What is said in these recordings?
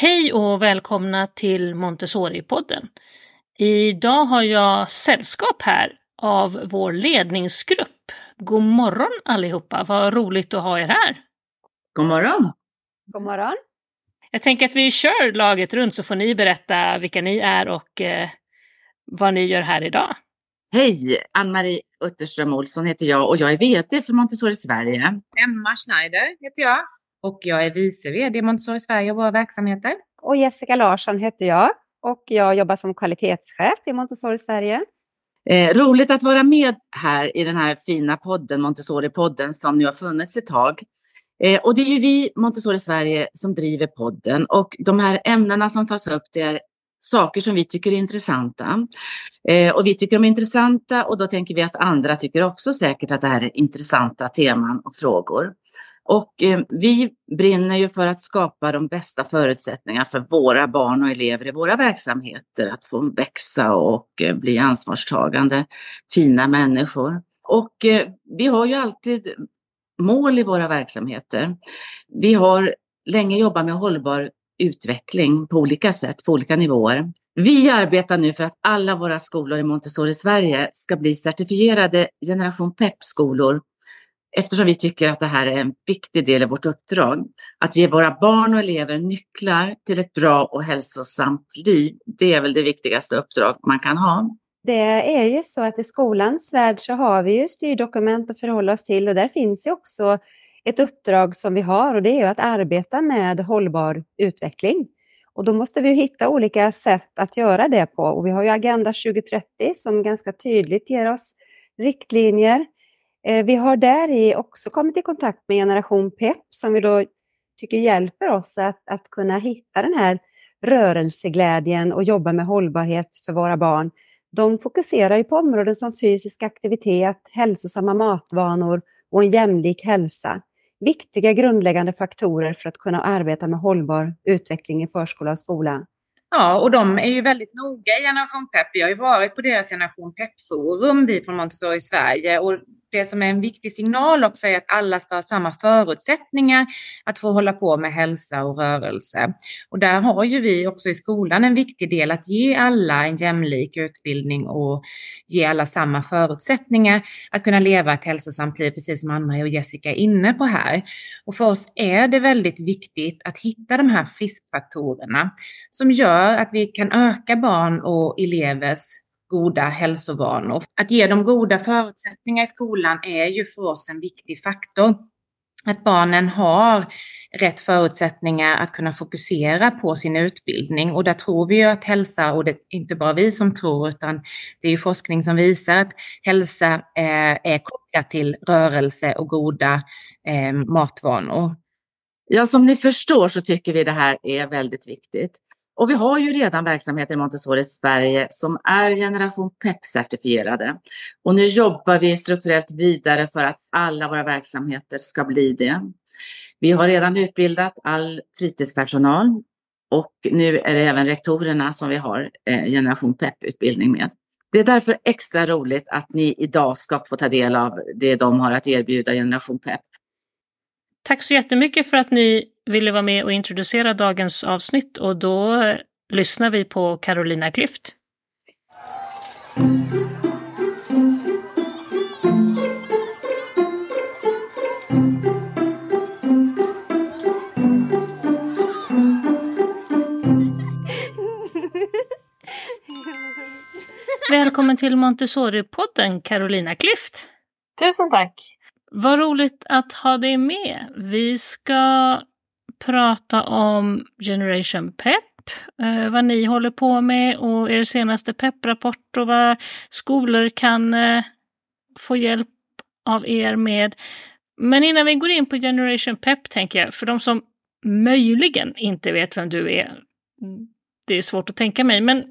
Hej och välkomna till Montessori-podden. Idag har jag sällskap här av vår ledningsgrupp. God morgon allihopa, vad roligt att ha er här. God morgon. God morgon. Jag tänker att vi kör laget runt så får ni berätta vilka ni är och eh, vad ni gör här idag. Hej, Ann-Marie Utterström Olsson heter jag och jag är VD för Montessori Sverige. Emma Schneider heter jag och jag är vice VD Montessori Sverige och våra verksamheter. Och Jessica Larsson heter jag och jag jobbar som kvalitetschef i Montessori Sverige. Eh, roligt att vara med här i den här fina podden, Montessori-podden, som nu har funnits ett tag. Eh, och det är ju vi, Montessori Sverige, som driver podden och de här ämnena som tas upp, det är saker som vi tycker är intressanta. Eh, och vi tycker de är intressanta och då tänker vi att andra tycker också säkert att det här är intressanta teman och frågor. Och eh, vi brinner ju för att skapa de bästa förutsättningarna för våra barn och elever i våra verksamheter att få växa och eh, bli ansvarstagande, fina människor. Och eh, vi har ju alltid mål i våra verksamheter. Vi har länge jobbat med hållbar utveckling på olika sätt, på olika nivåer. Vi arbetar nu för att alla våra skolor i Montessori Sverige ska bli certifierade generation PEP-skolor eftersom vi tycker att det här är en viktig del i vårt uppdrag. Att ge våra barn och elever nycklar till ett bra och hälsosamt liv, det är väl det viktigaste uppdrag man kan ha. Det är ju så att i skolans värld så har vi ju styrdokument att förhålla oss till och där finns ju också ett uppdrag som vi har och det är ju att arbeta med hållbar utveckling. Och då måste vi hitta olika sätt att göra det på och vi har ju Agenda 2030 som ganska tydligt ger oss riktlinjer Eh, vi har där i också kommit i kontakt med Generation PEP som vi då tycker hjälper oss att, att kunna hitta den här rörelseglädjen och jobba med hållbarhet för våra barn. De fokuserar ju på områden som fysisk aktivitet, hälsosamma matvanor och en jämlik hälsa. Viktiga grundläggande faktorer för att kunna arbeta med hållbar utveckling i förskola och skola. Ja, och de är ju väldigt noga i Generation PEP. Vi har ju varit på deras Generation PEP-forum, vi från Montessori Sverige, och det som är en viktig signal också är att alla ska ha samma förutsättningar att få hålla på med hälsa och rörelse. Och där har ju vi också i skolan en viktig del att ge alla en jämlik utbildning och ge alla samma förutsättningar att kunna leva ett hälsosamt liv, precis som Ann-Marie och Jessica är inne på här. Och för oss är det väldigt viktigt att hitta de här friskfaktorerna som gör att vi kan öka barn och elevers goda hälsovanor. Att ge dem goda förutsättningar i skolan är ju för oss en viktig faktor. Att barnen har rätt förutsättningar att kunna fokusera på sin utbildning och där tror vi ju att hälsa, och det är inte bara vi som tror utan det är ju forskning som visar att hälsa eh, är kopplat till rörelse och goda eh, matvanor. Ja, som ni förstår så tycker vi det här är väldigt viktigt. Och vi har ju redan verksamheter i Montessori Sverige som är generation PEP-certifierade. Och nu jobbar vi strukturellt vidare för att alla våra verksamheter ska bli det. Vi har redan utbildat all fritidspersonal och nu är det även rektorerna som vi har eh, generation PEP-utbildning med. Det är därför extra roligt att ni idag ska få ta del av det de har att erbjuda generation PEP. Tack så jättemycket för att ni ville vara med och introducera dagens avsnitt och då lyssnar vi på Carolina Klüft. Välkommen till Montessori-podden Carolina Klüft. Tusen tack. Vad roligt att ha dig med. Vi ska prata om Generation Pep, eh, vad ni håller på med och er senaste PEP-rapport och vad skolor kan eh, få hjälp av er med. Men innan vi går in på Generation Pep tänker jag, för de som möjligen inte vet vem du är, det är svårt att tänka mig, men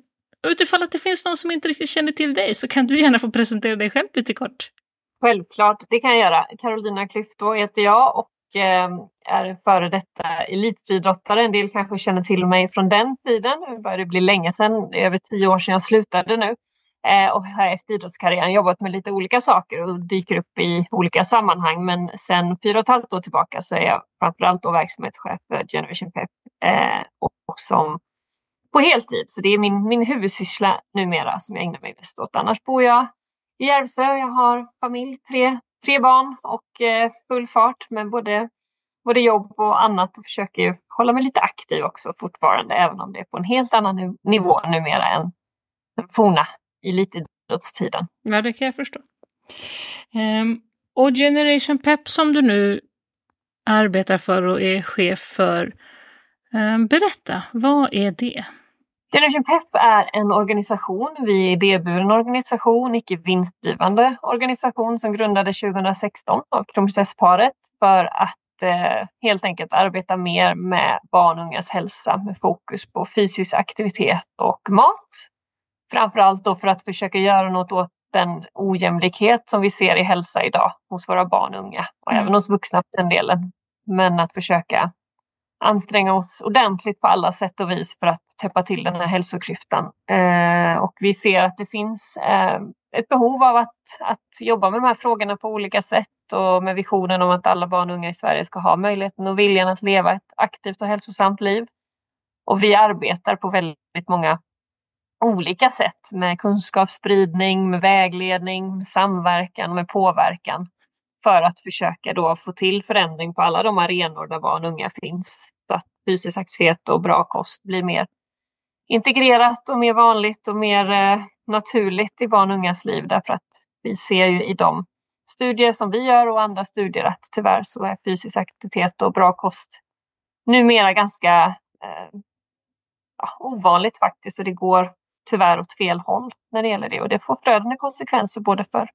utifall att det finns någon som inte riktigt känner till dig så kan du gärna få presentera dig själv lite kort. Självklart, det kan jag göra. Carolina Klyftå heter jag och Ehm, är före detta elitfriidrottare. En del kanske känner till mig från den tiden. Nu börjar det bli länge sedan, det är över tio år sedan jag slutade nu. Eh, och har efter idrottskarriären jobbat med lite olika saker och dyker upp i olika sammanhang. Men sedan fyra och ett halvt år tillbaka så är jag framförallt då verksamhetschef för Generation Pep eh, och som på heltid. Så det är min, min huvudsyssla numera som jag ägnar mig mest åt. Annars bor jag i Järvsö. Jag har familj, tre, tre barn och eh, full fart med både, både jobb och annat och försöker hålla mig lite aktiv också fortfarande, även om det är på en helt annan nivå numera än den forna elitidrottstiden. Ja, det kan jag förstå. Um, och Generation Pep som du nu arbetar för och är chef för, um, berätta, vad är det? Generation Pep är en organisation, vi är idéburen organisation, icke vinstdrivande organisation som grundades 2016 av kronprinsessparet för att eh, helt enkelt arbeta mer med barn och ungas hälsa med fokus på fysisk aktivitet och mat. Framförallt då för att försöka göra något åt den ojämlikhet som vi ser i hälsa idag hos våra barn och unga och mm. även hos vuxna på den delen. Men att försöka anstränga oss ordentligt på alla sätt och vis för att täppa till den här hälsoklyftan. Eh, och vi ser att det finns eh, ett behov av att, att jobba med de här frågorna på olika sätt och med visionen om att alla barn och unga i Sverige ska ha möjligheten och viljan att leva ett aktivt och hälsosamt liv. Och vi arbetar på väldigt många olika sätt med kunskapsspridning, med vägledning, med samverkan, med påverkan för att försöka då få till förändring på alla de arenor där barn och unga finns. Så att fysisk aktivitet och bra kost blir mer integrerat och mer vanligt och mer eh, naturligt i barn och ungas liv. Därför att vi ser ju i de studier som vi gör och andra studier att tyvärr så är fysisk aktivitet och bra kost numera ganska eh, ja, ovanligt faktiskt. Och det går tyvärr åt fel håll när det gäller det. Och det får förödande konsekvenser både för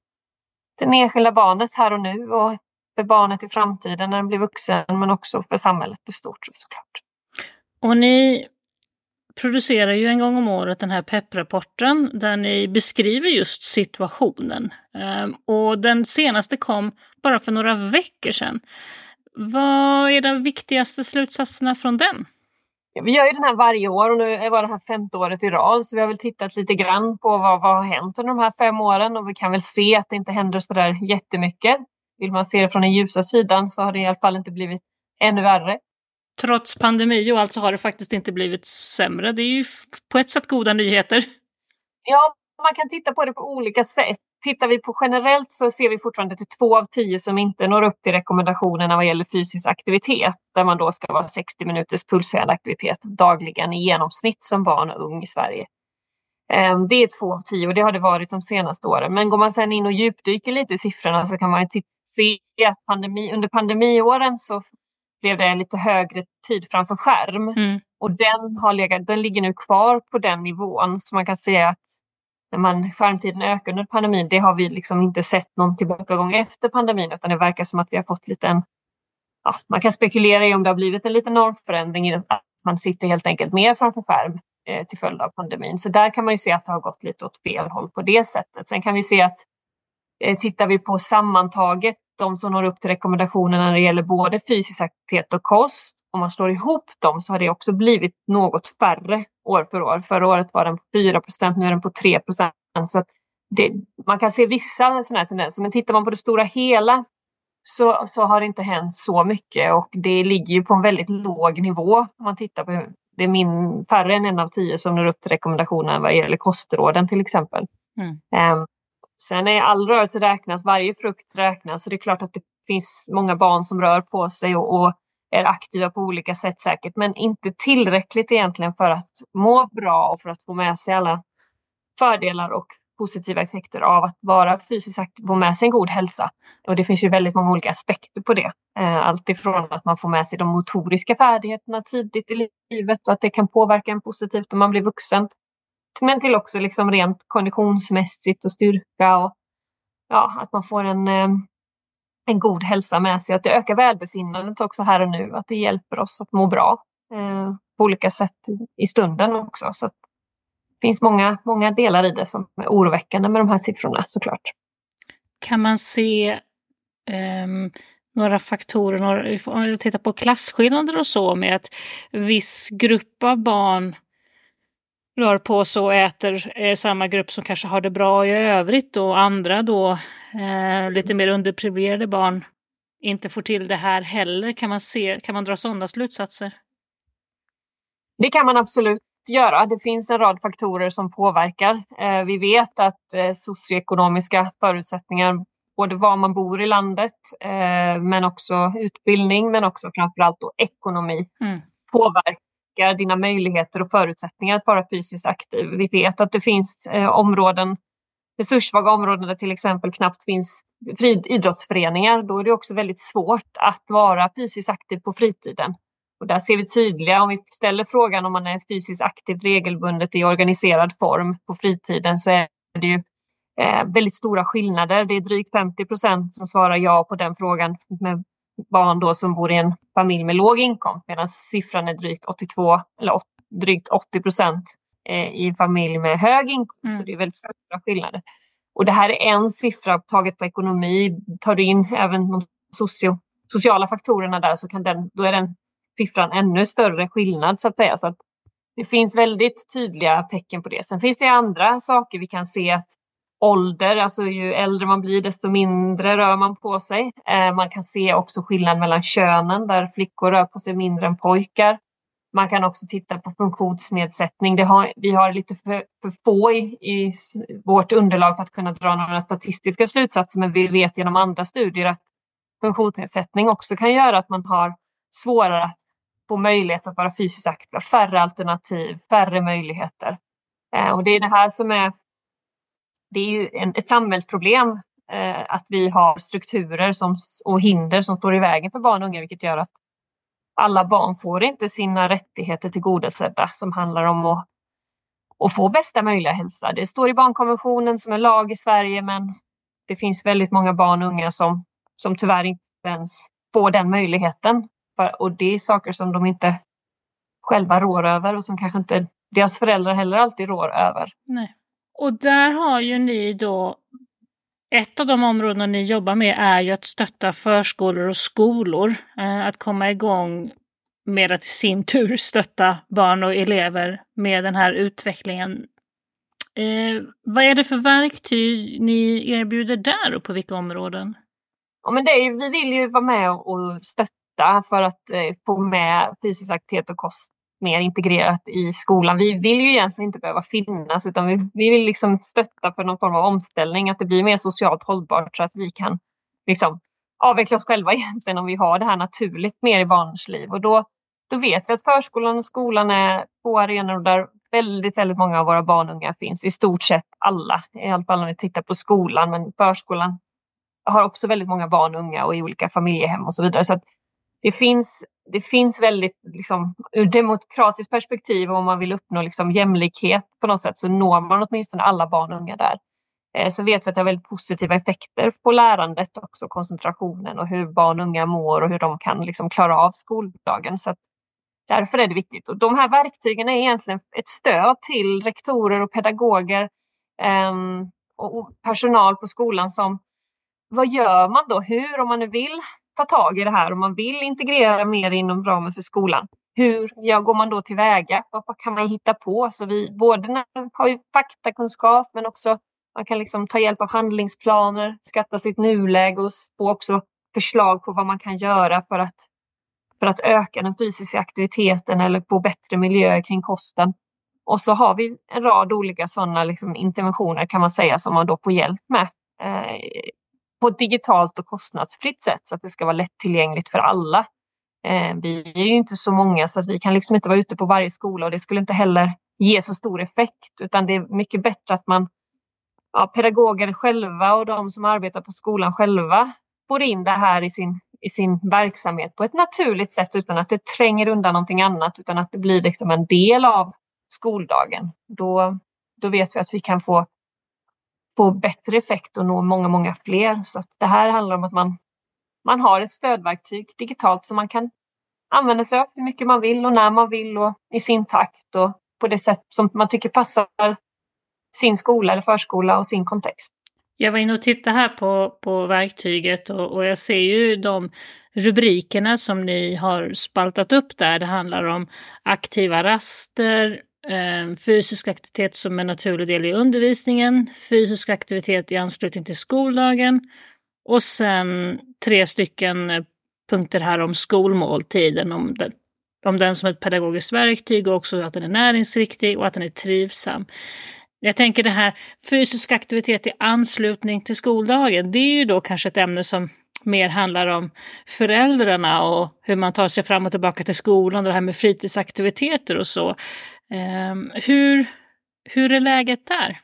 det enskilda barnet här och nu och för barnet i framtiden när den blir vuxen men också för samhället i stort såklart. Och ni producerar ju en gång om året den här pepprapporten där ni beskriver just situationen. Ehm, och den senaste kom bara för några veckor sedan. Vad är de viktigaste slutsatserna från den? Vi gör ju den här varje år och nu var det här femte året i rad så vi har väl tittat lite grann på vad, vad har hänt under de här fem åren och vi kan väl se att det inte händer så där jättemycket. Vill man se det från den ljusa sidan så har det i alla fall inte blivit ännu värre. Trots pandemi och allt så har det faktiskt inte blivit sämre. Det är ju på ett sätt goda nyheter. Ja, man kan titta på det på olika sätt. Tittar vi på generellt så ser vi fortfarande är två av tio som inte når upp till rekommendationerna vad gäller fysisk aktivitet, där man då ska vara 60 minuters pulshöjande aktivitet dagligen i genomsnitt som barn och ung i Sverige. Ehm, det är två av tio och det har det varit de senaste åren. Men går man sedan in och djupdyker lite i siffrorna så kan man se att pandemi, under pandemiåren så blev det lite högre tid framför skärm. Mm. Och den, har legat, den ligger nu kvar på den nivån. Så man kan säga att när man, skärmtiden ökar under pandemin, det har vi liksom inte sett någon tillbakagång efter pandemin utan det verkar som att vi har fått lite en, ja, man kan spekulera i om det har blivit en liten normförändring i att man sitter helt enkelt mer framför skärm eh, till följd av pandemin. Så där kan man ju se att det har gått lite åt fel håll på det sättet. Sen kan vi se att eh, tittar vi på sammantaget de som når upp till rekommendationerna när det gäller både fysisk aktivitet och kost. Om man slår ihop dem så har det också blivit något färre år för år. Förra året var den på 4% nu är den på 3 Så det, man kan se vissa sådana här tendenser, men tittar man på det stora hela så, så har det inte hänt så mycket och det ligger ju på en väldigt låg nivå. Om man tittar på det är min, färre än en av tio som når upp till rekommendationerna vad gäller kostråden till exempel. Mm. Um, Sen är all rörelse räknas, varje frukt räknas. Så det är klart att det finns många barn som rör på sig och, och är aktiva på olika sätt säkert. Men inte tillräckligt egentligen för att må bra och för att få med sig alla fördelar och positiva effekter av att vara fysiskt aktiv, få med sig en god hälsa. Och det finns ju väldigt många olika aspekter på det. Eh, allt ifrån att man får med sig de motoriska färdigheterna tidigt i livet och att det kan påverka en positivt om man blir vuxen men till också liksom rent konditionsmässigt och styrka och ja, att man får en, eh, en god hälsa med sig. Att det ökar välbefinnandet också här och nu, att det hjälper oss att må bra eh, på olika sätt i stunden också. Så det finns många, många delar i det som är oroväckande med de här siffrorna såklart. Kan man se um några faktorer, några, om vi tittar på klasskillnader och så med att viss grupp av barn rör på sig och äter eh, samma grupp som kanske har det bra i övrigt och andra då eh, lite mer underprivilegierade barn inte får till det här heller. Kan man, se, kan man dra sådana slutsatser? Det kan man absolut göra. Det finns en rad faktorer som påverkar. Eh, vi vet att eh, socioekonomiska förutsättningar, både var man bor i landet, eh, men också utbildning, men också framförallt då ekonomi, mm. påverkar dina möjligheter och förutsättningar att vara fysiskt aktiv. Vi vet att det finns eh, områden, resurssvaga områden där till exempel knappt finns idrottsföreningar. Då är det också väldigt svårt att vara fysiskt aktiv på fritiden. Och där ser vi tydliga, om vi ställer frågan om man är fysiskt aktiv regelbundet i organiserad form på fritiden så är det ju eh, väldigt stora skillnader. Det är drygt 50 procent som svarar ja på den frågan med barn då som bor i en familj med låg inkomst medan siffran är drygt 82 eller drygt 80 procent eh, i en familj med hög inkomst. Mm. Så det är väldigt stora skillnader. Och det här är en siffra taget på ekonomi. Tar du in även de socio, sociala faktorerna där så kan den, då är den siffran ännu större skillnad så att säga. Så att det finns väldigt tydliga tecken på det. Sen finns det andra saker vi kan se att ålder, alltså ju äldre man blir desto mindre rör man på sig. Eh, man kan se också skillnad mellan könen där flickor rör på sig mindre än pojkar. Man kan också titta på funktionsnedsättning. Har, vi har lite för, för få i, i, vårt underlag för att kunna dra några statistiska slutsatser men vi vet genom andra studier att funktionsnedsättning också kan göra att man har svårare att få möjlighet att vara fysiskt aktiva, färre alternativ, färre möjligheter. Eh, och det är det här som är, det är ju en, ett samhällsproblem eh, att vi har strukturer som, och hinder som står i vägen för barn och unga, vilket gör att alla barn får inte sina rättigheter tillgodosedda som handlar om att, att få bästa möjliga hälsa. Det står i barnkonventionen som är lag i Sverige, men det finns väldigt många barn och unga som, som tyvärr inte ens får den möjligheten. Och det är saker som de inte själva rår över och som kanske inte deras föräldrar heller alltid rår över. Nej. Och där har ju ni då, ett av de områden ni jobbar med är ju att stötta förskolor och skolor eh, att komma igång med att i sin tur stötta barn och elever med den här utvecklingen. Eh, vad är det för verktyg ni erbjuder där och på vilka områden? Ja, men det är, vi vill ju vara med och stötta för att eh, få med fysisk aktivitet och kost mer integrerat i skolan. Vi vill ju egentligen inte behöva finnas utan vi, vi vill liksom stötta för någon form av omställning, att det blir mer socialt hållbart så att vi kan liksom avveckla oss själva egentligen om vi har det här naturligt mer i barns liv. Och då, då vet vi att förskolan och skolan är två arenor där väldigt, väldigt många av våra barn och unga finns. I stort sett alla, i alla fall om vi tittar på skolan, men förskolan har också väldigt många barn och unga och i olika familjehem och så vidare. Så att det finns, det finns väldigt, liksom, ur demokratiskt perspektiv, om man vill uppnå liksom, jämlikhet på något sätt, så når man åtminstone alla barn och unga där. Eh, så vet vi att det har väldigt positiva effekter på lärandet också, koncentrationen och hur barn och unga mår och hur de kan liksom, klara av skoldagen. Så därför är det viktigt. Och de här verktygen är egentligen ett stöd till rektorer och pedagoger eh, och personal på skolan som vad gör man då? Hur, om man nu vill ta tag i det här och man vill integrera mer inom ramen för skolan. Hur ja, går man då tillväga? Vad, kan man hitta på? Så vi både har ju faktakunskap men också man kan liksom ta hjälp av handlingsplaner, skatta sitt nuläge och få också förslag på vad man kan göra för att, för att öka den fysiska aktiviteten eller få bättre miljöer kring kosten. Och så har vi en rad olika sådana liksom interventioner kan man säga som man då får hjälp med eh, på ett digitalt och kostnadsfritt sätt så att det ska vara lättillgängligt för alla. Eh, vi är ju inte så många så att vi kan liksom inte vara ute på varje skola och det skulle inte heller ge så stor effekt utan det är mycket bättre att man ja, pedagoger själva och de som arbetar på skolan själva får in det här i sin, i sin verksamhet på ett naturligt sätt utan att det tränger undan någonting annat utan att det blir liksom en del av skoldagen. Då, då vet vi att vi kan få få bättre effekt och nå många, många fler. Så det här handlar om att man, man har ett stödverktyg digitalt som man kan använda sig av hur mycket man vill och när man vill och i sin takt och på det sätt som man tycker passar sin skola eller förskola och sin kontext. Jag var inne och tittade här på, på verktyget och, och, jag ser ju de rubrikerna som ni har spaltat upp där. Det handlar om aktiva raster, Ehm, fysisk aktivitet som en naturlig del i undervisningen, fysisk aktivitet i anslutning till skoldagen och sen tre stycken eh, punkter här om skolmåltiden, om den, om den som ett pedagogiskt verktyg och också att den är näringsriktig och att den är trivsam. Jag tänker det här fysisk aktivitet i anslutning till skoldagen, det är ju då kanske ett ämne som mer handlar om föräldrarna och hur man tar sig fram och tillbaka till skolan och det här med fritidsaktiviteter och så. Um, hur, hur är läget där?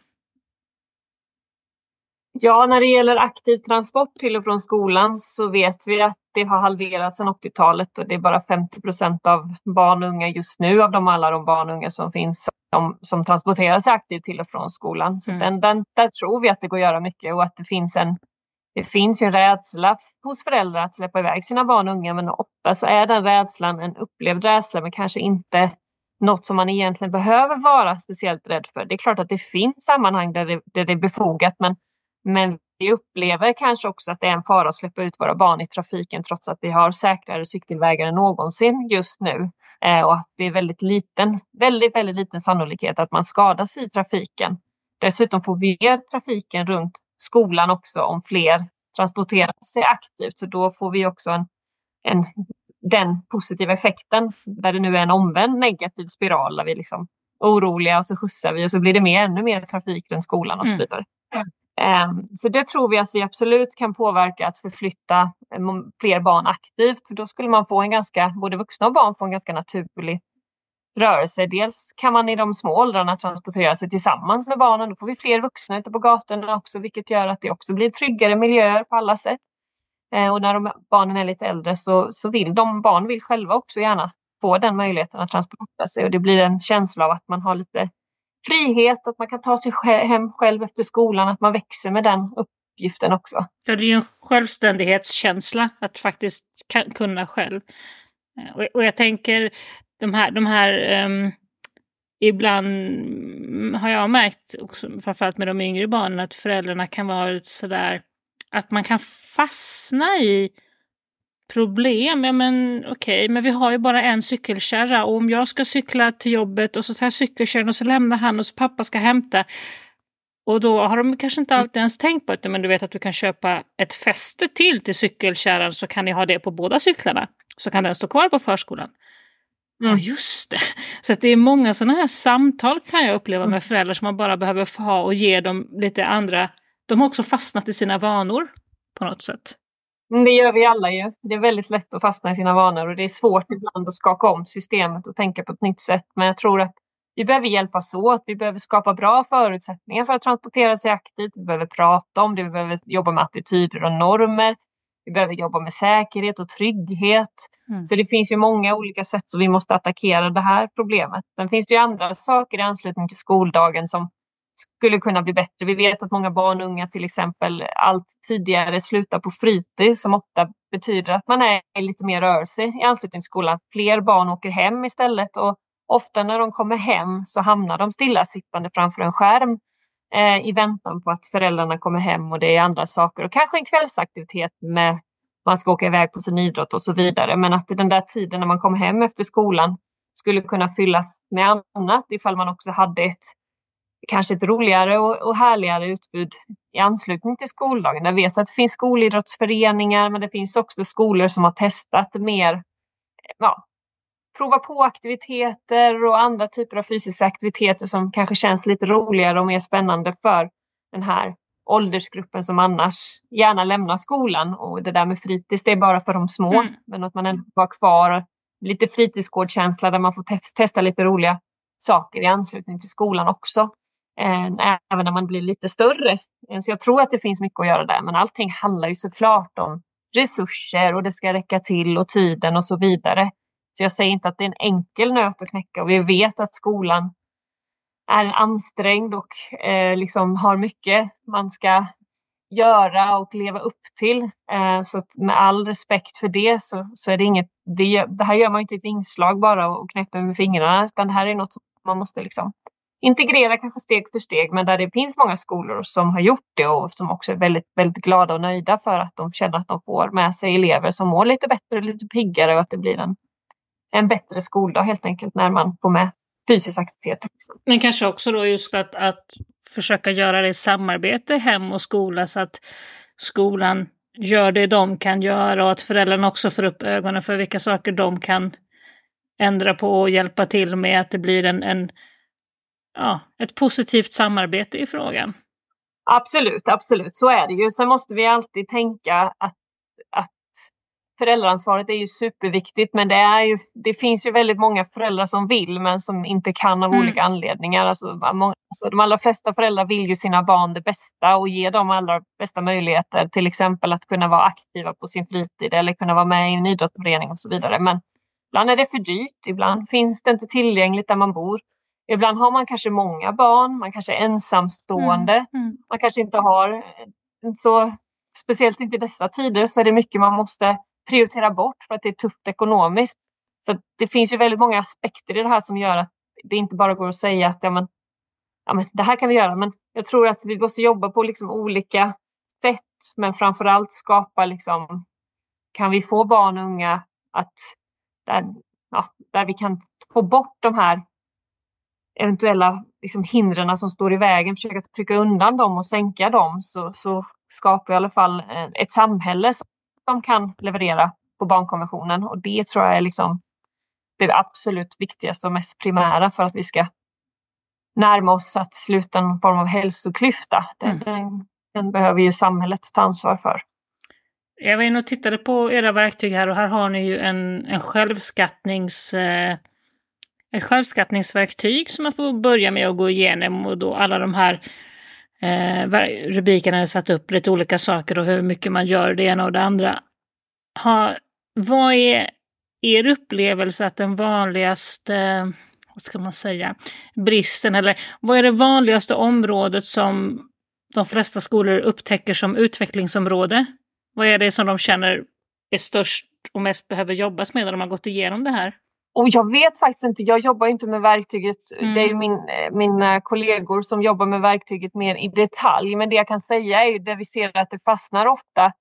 Ja, när det gäller aktiv transport till och från skolan så vet vi att det har halverats sedan 80-talet och det är bara 50 procent av barn och unga just nu av de alla de barn och unga som finns som, som transporterar sig aktivt till och från skolan. Mm. Den, den, där tror vi att det går att göra mycket och att det finns en det finns ju en rädsla hos föräldrar att släppa iväg sina barn och unga men ofta så är den rädslan en upplevd rädsla men kanske inte något som man egentligen behöver vara speciellt rädd för. Det är klart att det finns sammanhang där det, där det är befogat men men vi upplever kanske också att det är en fara att släppa ut våra barn i trafiken trots att vi har säkrare cykelvägar än någonsin just nu. Eh, och att det är väldigt liten, väldigt, väldigt liten sannolikhet att man skadas i trafiken. Dessutom får vi ner trafiken runt skolan också om fler transporterar sig aktivt. Så då får vi också en, en, den positiva effekten där det nu är en omvänd negativ spiral där vi liksom oroliga och så skjutsar vi och så blir det mer, ännu mer trafik runt skolan och så mm. vidare. Mm. Så det tror vi att vi absolut kan påverka att förflytta eh, fler barn aktivt. För då skulle man få en ganska, både vuxna och barn få en ganska naturlig rörelse. Dels kan man i de små åldrarna transportera sig tillsammans med barnen. Då får vi fler vuxna ute på gatorna också, vilket gör att det också blir tryggare miljöer på alla sätt. Eh, och när de, barnen är lite äldre så, så vill de, barn vill själva också gärna få den möjligheten att transportera sig och det blir en känsla av att man har lite frihet och att man kan ta sig hem själv efter skolan, att man växer med den uppgiften också. Ja, det är ju en självständighetskänsla att faktiskt kunna själv. Eh, och, och jag tänker de här, de här um, ibland har jag märkt, också, framförallt med de yngre barnen, att föräldrarna kan vara lite sådär, att man kan fastna i problem. Ja men okej, okay, men vi har ju bara en cykelkärra och om jag ska cykla till jobbet och så tar jag cykelkärran och så lämnar han och så pappa ska hämta. Och då har de kanske inte alltid ens tänkt på det, men du vet att du kan köpa ett fäste till till cykelkärran så kan ni ha det på båda cyklarna. Så kan den stå kvar på förskolan. Mm. Ja, just det. Så det är många sådana här samtal kan jag uppleva med föräldrar som man bara behöver ha och ge dem lite andra. De har också fastnat i sina vanor på något sätt. Mm, det gör vi alla ju. Det är väldigt lätt att fastna i sina vanor och det är svårt ibland att skaka om systemet och tänka på ett nytt sätt. Men jag tror att vi behöver hjälpas åt. Vi behöver skapa bra förutsättningar för att transportera sig aktivt. Vi behöver prata om det. Vi behöver jobba med attityder och normer. Vi behöver jobba med säkerhet och trygghet. Mm. Så det finns ju många olika sätt som vi måste attackera det här problemet. Sen finns det ju andra saker i anslutning till skoldagen som skulle kunna bli bättre. Vi vet att många barn och unga till exempel allt tidigare slutar på fritid som ofta betyder att man är lite mer rörelse i anslutning till skolan. Fler barn åker hem istället och ofta när de kommer hem så hamnar de stillasittande framför en skärm eh, i väntan på att föräldrarna kommer hem och det är andra saker och kanske en kvällsaktivitet med man ska åka iväg på sin idrott och så vidare. Men att den där tiden när man kommer hem efter skolan skulle kunna fyllas med annat ifall man också hade ett kanske ett roligare och, härligare utbud i anslutning till skoldagen. Jag vet att det finns skolidrottsföreningar men det finns också skolor som har testat mer ja, prova på aktiviteter och andra typer av fysiska aktiviteter som kanske känns lite roligare och mer spännande för den här åldersgruppen som annars gärna lämnar skolan. Och det där med fritids, det är bara för de små. Mm. Men att man ändå var kvar lite fritidsgårdskänsla där man får te testa lite roliga saker i anslutning till skolan också. Även när man blir lite större. Eh, så jag tror att det finns mycket att göra där. Men allting handlar ju såklart om resurser och det ska räcka till och tiden och så vidare. Så jag säger inte att det är en enkel nöt att knäcka och vi vet att skolan är ansträngd och eh, liksom har mycket man ska göra och leva upp till. Eh, så med all respekt för det så, så är det inget, det, det här gör man inte ett inslag bara och knäpper med fingrarna utan det här är något man måste liksom integrera kanske steg för steg, men där det finns många skolor som har gjort det och som också är väldigt, väldigt glada och nöjda för att de känner att de får med sig elever som mår lite bättre, lite piggare och att det blir en, en bättre skoldag helt enkelt när man får med fysisk aktivitet. Men kanske också då just att, att försöka göra det i samarbete hem och skola så att skolan gör det de kan göra och att föräldrarna också får upp ögonen för vilka saker de kan ändra på och hjälpa till med att det blir en, en ja, ett positivt samarbete i frågan. Absolut, absolut, så är det ju. Sen måste vi alltid tänka att, att föräldraansvaret är ju superviktigt, men det, är ju, det finns ju väldigt många föräldrar som vill, men som inte kan av mm. olika anledningar. Alltså, många, alltså, de allra flesta föräldrar vill ju sina barn det bästa och ge dem allra bästa möjligheter, till exempel att kunna vara aktiva på sin fritid eller kunna vara med i en idrottsförening och så vidare. Men ibland är det för dyrt, ibland finns det inte tillgängligt där man bor. Ibland har man kanske många barn, man kanske är ensamstående, mm. Mm. man kanske inte har så, speciellt inte i dessa tider, så är det mycket man måste prioritera bort för att det är tufft ekonomiskt. Så det finns ju väldigt många aspekter i det här som gör att det inte bara går att säga att ja, men, ja, men det här kan vi göra. Men jag tror att vi måste jobba på liksom olika sätt, men framför allt skapa liksom, kan vi få barn och unga att där, ja, där vi kan få bort de här eventuella liksom, hindren som står i vägen, försöka trycka undan dem och sänka dem så, så skapar vi i alla fall eh, ett samhälle som kan leverera på barnkonventionen och det tror jag är liksom det absolut viktigaste och mest primära för att vi ska närma oss att sluta en form av hälsoklyfta. Den, mm. den behöver ju samhället ta ansvar för. Jag var inne och tittade på era verktyg här och här har ni ju en, en självskattnings... Eh, ett självskattningsverktyg som man får börja med att gå igenom och då alla de här eh, rubrikerna har satt upp lite olika saker och hur mycket man gör det ena och det andra. Ha, vad är er upplevelse att den vanligaste, vad ska man säga, bristen eller vad är det vanligaste området som de flesta skolor upptäcker som utvecklingsområde? Vad är det som de känner är störst och mest behöver jobbas med när de har gått igenom det här? Och jag vet faktiskt inte, jag jobbar inte med verktyget. Mm. Det är min, eh, mina kollegor som jobbar med verktyget mer i detalj. Men det jag kan säga är ju det vi ser att det fastnar ofta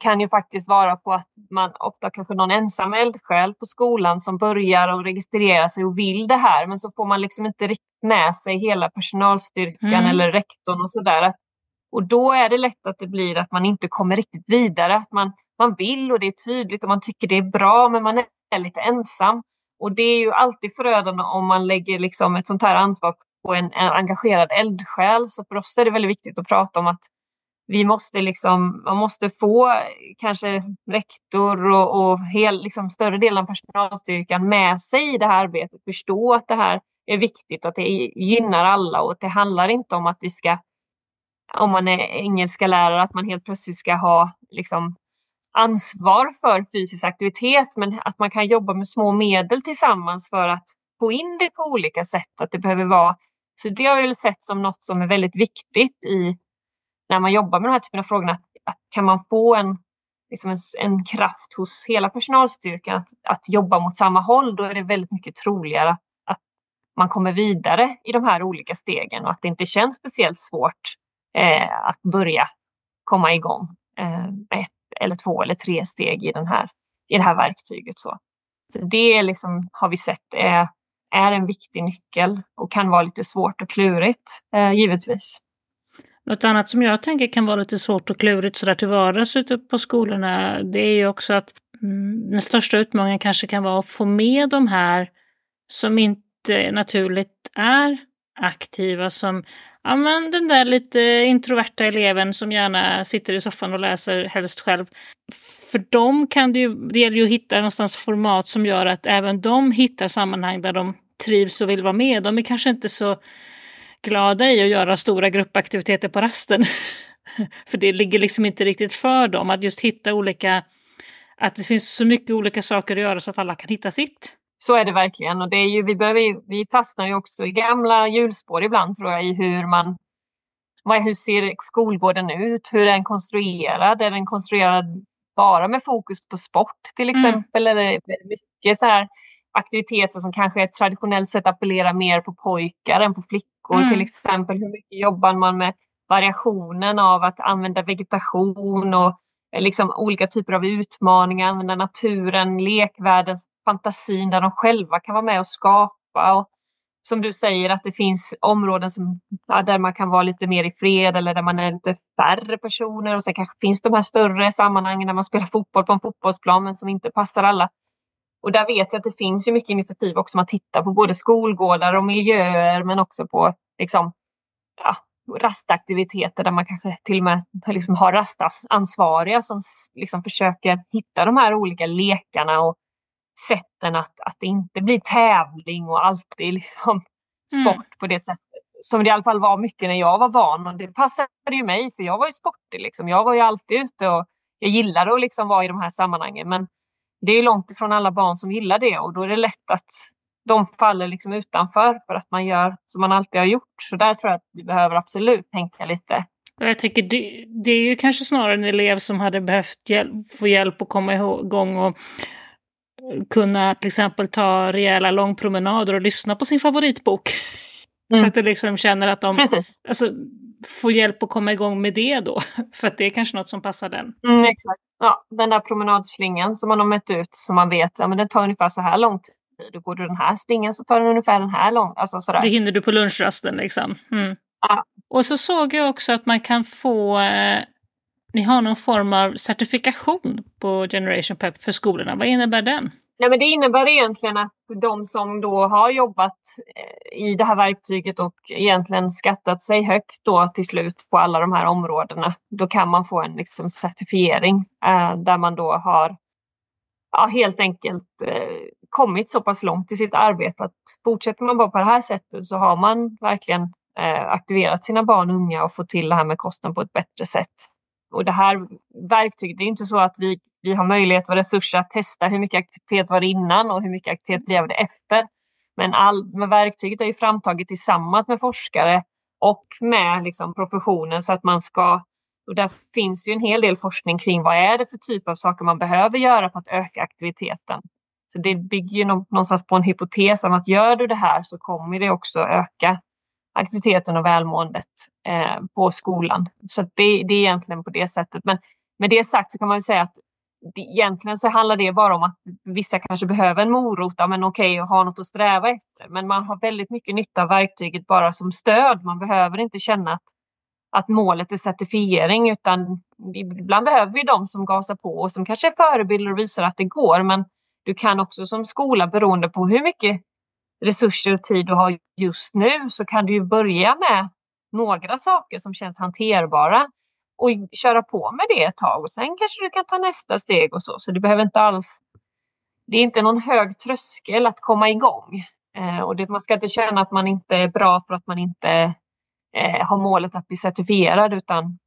kan ju faktiskt vara på att man ofta kanske någon ensam eldsjäl på skolan som börjar och registrerar sig och vill det här. Men så får man liksom inte riktigt med sig hela personalstyrkan mm. eller rektorn och sådär. Och då är det lätt att det blir att man inte kommer riktigt vidare. Att man, man vill och det är tydligt och man tycker det är bra men man är lite ensam. Och det är ju alltid förödande om man lägger liksom ett sånt här ansvar på en, en engagerad eldsjäl. Så för oss är det väldigt viktigt att prata om att vi måste liksom, man måste få kanske rektor och, och hel, liksom större delen av personalstyrkan med sig i det här arbetet. Förstå att det här är viktigt och att det gynnar alla och att det handlar inte om att vi ska, om man är engelska lärare, att man helt plötsligt ska ha liksom ansvar för fysisk aktivitet men att man kan jobba med små medel tillsammans för att få in det på olika sätt. Att det behöver vara, så det har jag sett som något som är väldigt viktigt i när man jobbar med de här typen av frågor. Att, att kan man få en, liksom en, en, kraft hos hela personalstyrkan att, att jobba mot samma håll, då är det väldigt mycket troligare att man kommer vidare i de här olika stegen och att det inte känns speciellt svårt eh, att börja komma igång eh, med eller två eller tre steg i, den här, i det här verktyget. Så, så det liksom, har vi sett är, är en viktig nyckel och kan vara lite svårt och klurigt, eh, givetvis. Något annat som jag tänker kan vara lite svårt och klurigt sådär till vardags ute på skolorna, det är ju också att mm, den största utmaningen kanske kan vara att få med de här som inte naturligt är aktiva, som ja, men den där lite introverta eleven som gärna sitter i soffan och läser helst själv. För dem kan det ju, det gäller ju att hitta någonstans format som gör att även de hittar sammanhang där de trivs och vill vara med. De är kanske inte så glada i att göra stora gruppaktiviteter på rasten. för det ligger liksom inte riktigt för dem att just hitta olika, att det finns så mycket olika saker att göra så att alla kan hitta sitt. Så är det verkligen och det är ju, vi, behöver, vi fastnar ju också i gamla hjulspår ibland tror jag i hur man vad, hur ser skolgården ut? Hur är den konstruerad? Är den konstruerad bara med fokus på sport till mm. exempel? Mm. Eller är det mycket så här aktiviteter som kanske traditionellt sett appellerar mer på pojkar än på flickor? Mm. Till exempel hur mycket jobbar man med variationen av att använda vegetation och liksom olika typer av utmaningar, använda naturen, lekvärlden, fantasin där de själva kan vara med och skapa. Och som du säger att det finns områden som, ja, där man kan vara lite mer i fred eller där man är lite färre personer och sen kanske finns de här större sammanhangen när man spelar fotboll på en fotbollsplan men som inte passar alla. Och där vet jag att det finns ju mycket initiativ också. Man tittar på både skolgårdar och miljöer men också på liksom, ja, rastaktiviteter där man kanske till och med liksom har rastansvariga som liksom försöker hitta de här olika lekarna och sätten att, att det inte blir tävling och alltid liksom mm. sport mm. på det sättet. Som det i alla fall var mycket när jag var barn och det passade ju mig för jag var ju sportig liksom. Jag var ju alltid ute och jag gillade att liksom vara i de här sammanhangen men det är långt ifrån alla barn som gillar det och då är det lätt att de faller liksom utanför för att man gör som man alltid har gjort. Så där tror jag att vi behöver absolut tänka lite. Jag tänker det, det är ju kanske snarare en elev som hade behövt hjälp, få hjälp att komma igång och kunna till exempel ta rejäla långpromenader och lyssna på sin favoritbok. Mm. Så att de liksom känner att de alltså, får hjälp att komma igång med det då. För att det är kanske något som passar den. Mm, exakt. Ja, den där promenadslingan som man har mätt ut som man vet, ja men den tar ungefär så här lång tid. Då går du den här slingan så tar den ungefär den här lång. Alltså sådär. Det hinner du på lunchrasten liksom. Mm. Ja. Och så såg jag också att man kan få, eh, ni har någon form av certifikation på Generation Pep för skolorna. Vad innebär den? Nej, men det innebär egentligen att de som då har jobbat eh, i det här verktyget och egentligen skattat sig högt då till slut på alla de här områdena, då kan man få en liksom certifiering eh, där man då har ja, helt enkelt eh, kommit så pass långt i sitt arbete att fortsätter man bara på det här sättet så har man verkligen eh, aktiverat sina barn och unga och fått till det här med kosten på ett bättre sätt. Och det här verktyget, det är inte så att vi, vi har möjlighet och resurser att testa hur mycket aktivitet var det innan och hur mycket aktivitet blev det efter. Men, all, men verktyget är ju framtaget tillsammans med forskare och med liksom professionen så att man ska och där finns ju en hel del forskning kring vad är det för typ av saker man behöver göra för att öka aktiviteten. Så det bygger ju någonstans på en hypotes om att gör du det här så kommer det också öka aktiviteten och välmåendet eh, på skolan. Så det, det, är egentligen på det sättet. Men med det sagt så kan man säga att det, egentligen så handlar det bara om att vissa kanske behöver en morot, ja, men okej, att ha något att sträva efter. Men man har väldigt mycket nytta av verktyget bara som stöd. Man behöver inte känna att, att målet är certifiering, utan ibland behöver vi de som gasar på och som kanske är förebilder och visar att det går. Men du kan också som skola, beroende på hur mycket resurser och tid du har just nu, så kan du ju börja med några saker som känns hanterbara och köra på med det ett tag och sen kanske du kan ta nästa steg och så. Så du behöver inte alls. Det är inte någon hög tröskel att komma igång eh, och det, man ska inte känna att man inte är bra för att man inte eh, har målet att bli certifierad utan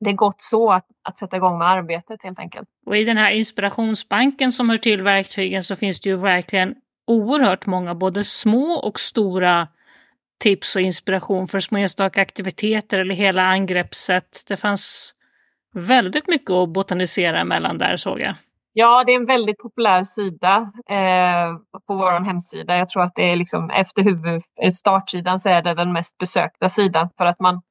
det är gott så att, att sätta igång med arbetet helt enkelt. Och i den här inspirationsbanken som hör till verktygen så finns det ju verkligen oerhört många både små och stora tips och inspiration för små enstaka aktiviteter eller hela angreppssätt. Det fanns väldigt mycket att botanisera emellan där såg jag. Ja, det är en väldigt populär sida eh, på vår hemsida. Jag tror att det är liksom efter huvud, eh, startsidan så är det den mest besökta sidan för att man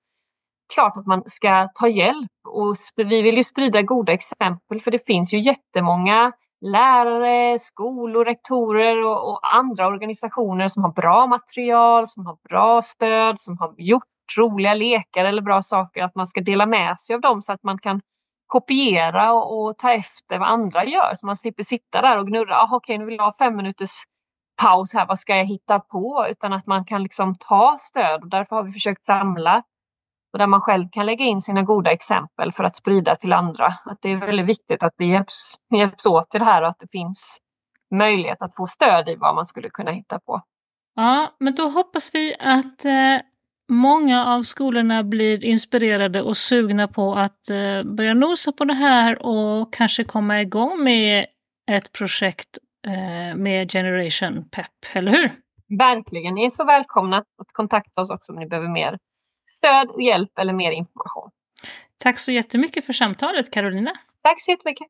klart att man ska ta hjälp och vi vill ju sprida goda exempel för det finns ju jättemånga lärare, skolor, rektorer och, och, andra organisationer som har bra material, som har bra stöd, som har gjort roliga lekar eller bra saker, att man ska dela med sig av dem så att man kan kopiera och, och ta efter vad andra gör så man slipper sitta där och gnurra. Ah, okej, nu vill jag ha fem minuters paus här, vad ska jag hitta på? Utan att man kan liksom ta stöd och därför har vi försökt samla och där man själv kan lägga in sina goda exempel för att sprida till andra. Att det är väldigt viktigt att vi hjälps, hjälps åt i det här och att det finns möjlighet att få stöd i vad man skulle kunna hitta på. Ja, men då hoppas vi att eh, många av skolorna blir inspirerade och sugna på att eh, börja nosa på det här och kanske komma igång med ett projekt eh, med Generation Pep, eller hur? Verkligen, ni är så välkomna att kontakta oss också om ni behöver mer stöd och hjälp eller mer information. Tack så jättemycket för samtalet Carolina. Tack så jättemycket.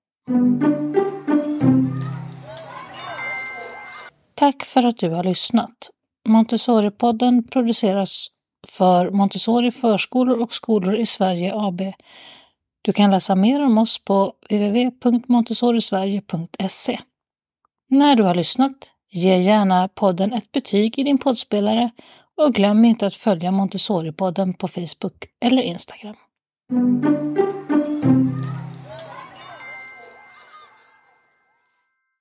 Tack för att du har lyssnat. Montessori-podden produceras för Montessori förskolor och skolor i Sverige AB. Du kan läsa mer om oss på www.montessorisverige.se. När du har lyssnat, ge gärna podden ett betyg i din poddspelare och glöm inte att följa Montessori-podden på Facebook eller Instagram.